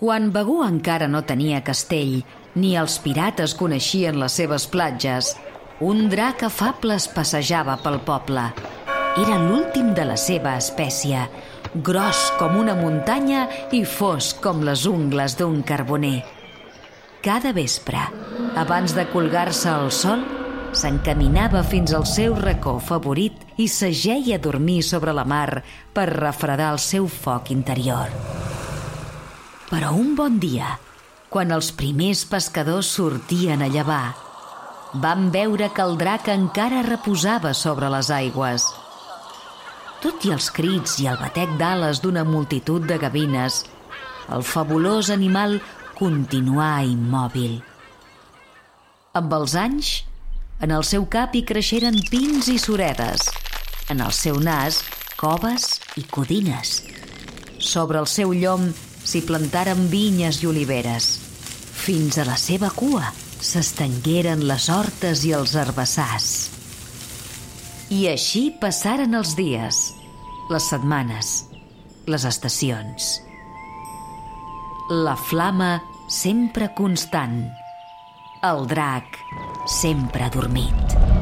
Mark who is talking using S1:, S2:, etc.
S1: Quan Begú encara no tenia castell, ni els pirates coneixien les seves platges, un drac afable es passejava pel poble. Era l'últim de la seva espècie, gros com una muntanya i fosc com les ungles d'un carboner. Cada vespre, abans de colgar-se al sol, s'encaminava fins al seu racó favorit i s'ageia a dormir sobre la mar per refredar el seu foc interior. Però un bon dia, quan els primers pescadors sortien a llevar, van veure que el drac encara reposava sobre les aigües. Tot i els crits i el batec d'ales d'una multitud de gavines, el fabulós animal continuà immòbil. Amb els anys, en el seu cap hi creixeren pins i suredes. En el seu nas, coves i codines. Sobre el seu llom s'hi plantaren vinyes i oliveres. Fins a la seva cua s'estengueren les hortes i els herbassars. I així passaren els dies, les setmanes, les estacions. La flama sempre constant. El drac sempre dormit.